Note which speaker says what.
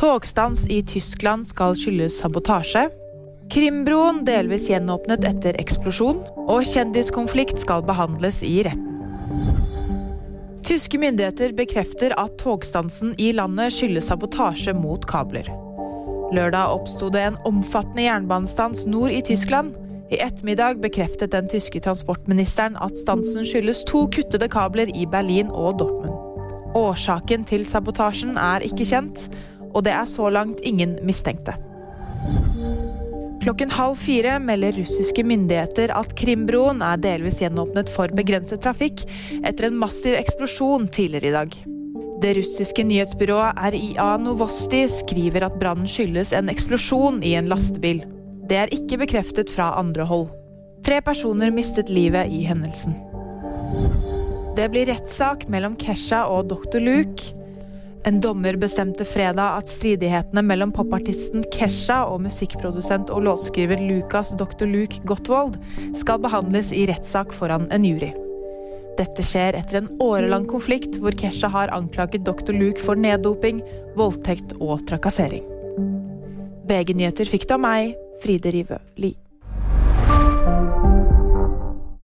Speaker 1: Togstans i Tyskland skal skyldes sabotasje. Krimbroen delvis gjenåpnet etter eksplosjon. Og kjendiskonflikt skal behandles i retten. Tyske myndigheter bekrefter at togstansen i landet skyldes sabotasje mot kabler. Lørdag oppsto det en omfattende jernbanestans nord i Tyskland. I ettermiddag bekreftet den tyske transportministeren at stansen skyldes to kuttede kabler i Berlin og Dortmund. Årsaken til sabotasjen er ikke kjent, og det er så langt ingen mistenkte. Klokken halv fire melder russiske myndigheter at Krimbroen er delvis gjenåpnet for begrenset trafikk etter en massiv eksplosjon tidligere i dag. Det russiske nyhetsbyrået RIA Novosti skriver at brannen skyldes en eksplosjon i en lastebil. Det er ikke bekreftet fra andre hold. Tre personer mistet livet i hendelsen. Det blir rettssak mellom Kesha og dr. Luke. En dommer bestemte fredag at stridighetene mellom popartisten Kesha og musikkprodusent og låtskriver Lucas Dr. Luke Gottwald skal behandles i rettssak foran en jury. Dette skjer etter en årelang konflikt hvor Kesha har anklaget Dr. Luke for neddoping, voldtekt og trakassering. VG-nyheter fikk det av meg, Fride Rive Lie.